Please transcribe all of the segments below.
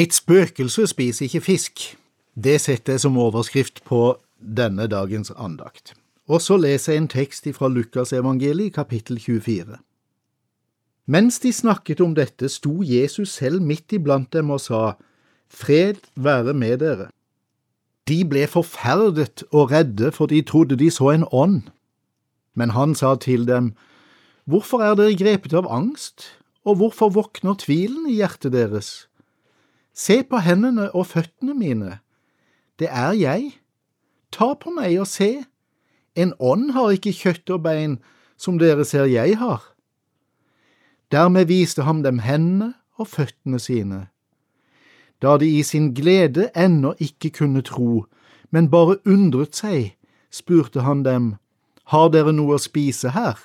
Et spøkelse spiser ikke fisk. Det setter jeg som overskrift på denne dagens andakt. Og så leser jeg en tekst fra Lukasevangeliet, kapittel 24. Mens de snakket om dette, sto Jesus selv midt iblant dem og sa, Fred være med dere. De ble forferdet og redde, for de trodde de så en ånd. Men han sa til dem, Hvorfor er dere grepet av angst, og hvorfor våkner tvilen i hjertet deres? Se på hendene og føttene mine, det er jeg. Ta på meg og se, en ånd har ikke kjøtt og bein som dere ser jeg har. Dermed viste han dem hendene og føttene sine. Da de i sin glede ennå ikke kunne tro, men bare undret seg, spurte han dem, Har dere noe å spise her?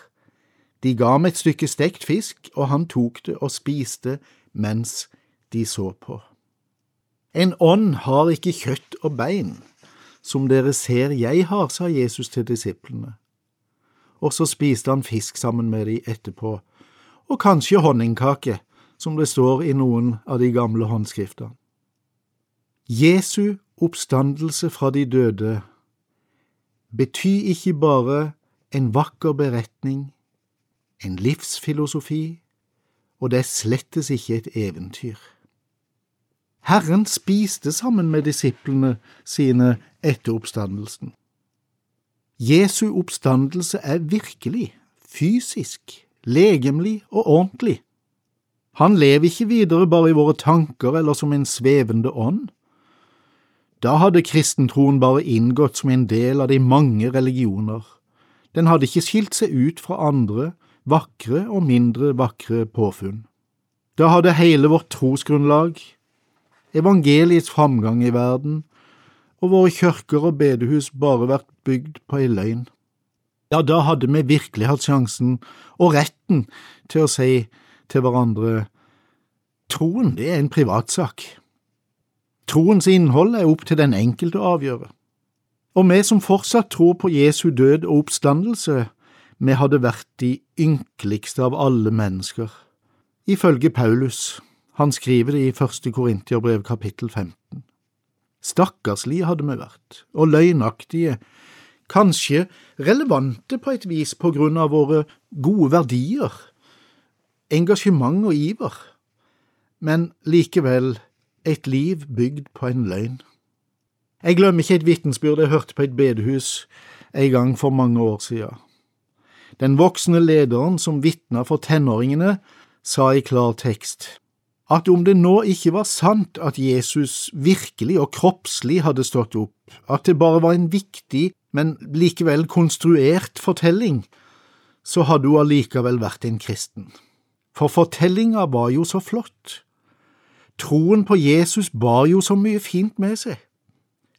De ga ham et stykke stekt fisk, og han tok det og spiste mens de så på. En ånd har ikke kjøtt og bein, som dere ser jeg har, sa Jesus til disiplene. Og så spiste han fisk sammen med de etterpå, og kanskje honningkake, som det står i noen av de gamle håndskriftene. Jesu oppstandelse fra de døde betyr ikke bare en vakker beretning, en livsfilosofi, og det er slettes ikke et eventyr. Herren spiste sammen med disiplene sine etter oppstandelsen. Jesu oppstandelse er virkelig, fysisk, legemlig og ordentlig. Han lever ikke videre bare i våre tanker eller som en svevende ånd. Da hadde kristentroen bare inngått som en del av de mange religioner. Den hadde ikke skilt seg ut fra andre, vakre og mindre vakre påfunn. Da hadde hele vårt trosgrunnlag, evangeliets framgang i verden og våre kirker og bedehus bare vært bygd på ei løgn. Ja, da hadde vi virkelig hatt sjansen og retten til å si til hverandre troen, det er en privatsak. Troens innhold er opp til den enkelte å avgjøre. Og vi som fortsatt tror på Jesu død og oppstandelse, vi hadde vært de ynkeligste av alle mennesker. Ifølge Paulus, han skriver det i første Korintiabrev kapittel 15. Stakkarslige hadde vi vært, og løgnaktige, kanskje relevante på et vis på grunn av våre gode verdier, engasjement og iver, men likevel et liv bygd på en løgn. Jeg glemmer ikke et vitensbyrd jeg hørte på et bedehus en gang for mange år siden. Den voksne lederen som vitna for tenåringene, sa i klar tekst at om det nå ikke var sant at Jesus virkelig og kroppslig hadde stått opp, at det bare var en viktig, men likevel konstruert fortelling, så hadde hun allikevel vært en kristen. For fortellinga var jo så flott. Troen på Jesus bar jo så mye fint med seg,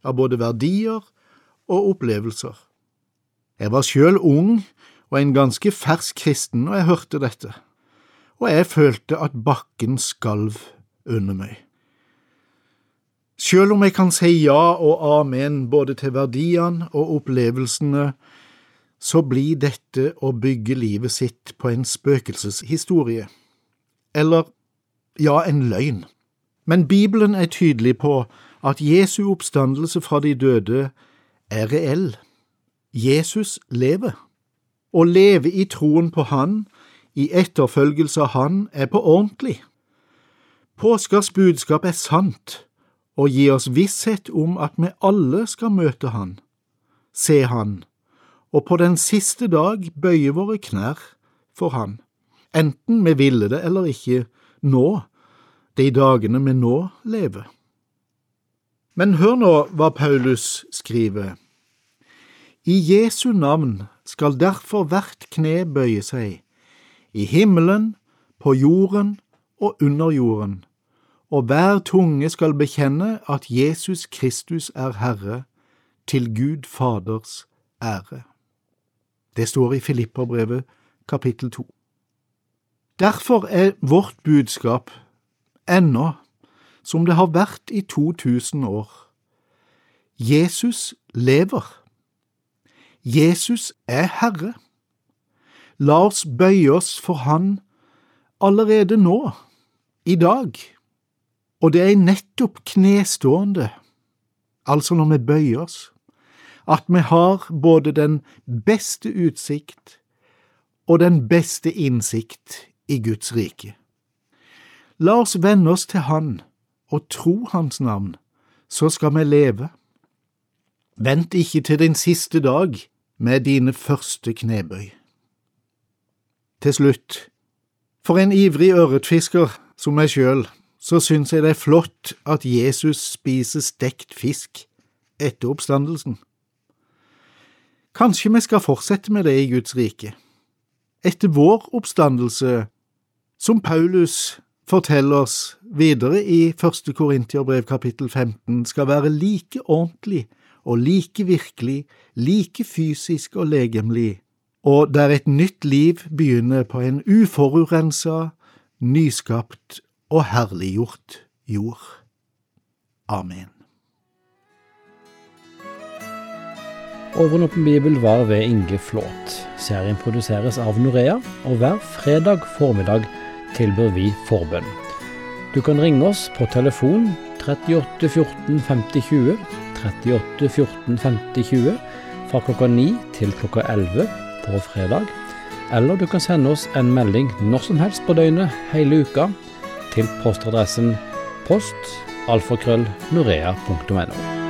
av både verdier og opplevelser. Jeg var sjøl ung og en ganske fersk kristen når jeg hørte dette, og jeg følte at bakken skalv under meg. Selv om jeg kan si ja og amen både til verdiene og opplevelsene, så blir dette å bygge livet sitt på en spøkelseshistorie, eller ja, en løgn. Men Bibelen er tydelig på at Jesu oppstandelse fra de døde er reell. Jesus lever. Å leve i troen på Han, i etterfølgelse av Han, er på ordentlig. Påskas budskap er sant og gir oss visshet om at vi alle skal møte Han, se Han, og på den siste dag bøye våre knær for Han, enten vi ville det eller ikke, nå, de dagene vi nå lever. Men hør nå hva Paulus skriver. I Jesu navn skal derfor hvert kne bøye seg, i himmelen, på jorden og under jorden, og hver tunge skal bekjenne at Jesus Kristus er Herre, til Gud Faders ære. Det står i Filipperbrevet kapittel to. Derfor er vårt budskap ennå som det har vært i 2000 år. Jesus lever. Jesus er Herre. La oss bøye oss for Han allerede nå, i dag. Og det er nettopp knestående, altså når vi bøyer oss, at vi har både den beste utsikt og den beste innsikt i Guds rike. La oss vende oss til Han og tro Hans navn, så skal vi leve. Vent ikke til din siste dag med dine første knebøy. Til slutt, for en ivrig ørretfisker som meg sjøl, så syns jeg det er flott at Jesus spiser stekt fisk etter oppstandelsen. Kanskje vi skal fortsette med det i Guds rike. Etter vår oppstandelse, som Paulus forteller oss videre i første Korintiabrev kapittel 15, skal være like ordentlig og like virkelig, like fysisk og legemlig, og der et nytt liv begynner på en uforurensa, nyskapt og herliggjort jord. Amen. Overåpen bibel var ved Inge Flåt. Serien produseres av Norea, og hver fredag formiddag tilbyr vi forbønn. Du kan ringe oss på telefon 38 14 50 20, 38 14 50 20, fra klokka 9 til klokka 11 på fredag. Eller du kan sende oss en melding når som helst på døgnet hele uka til postadressen post alfakrøll norea.no.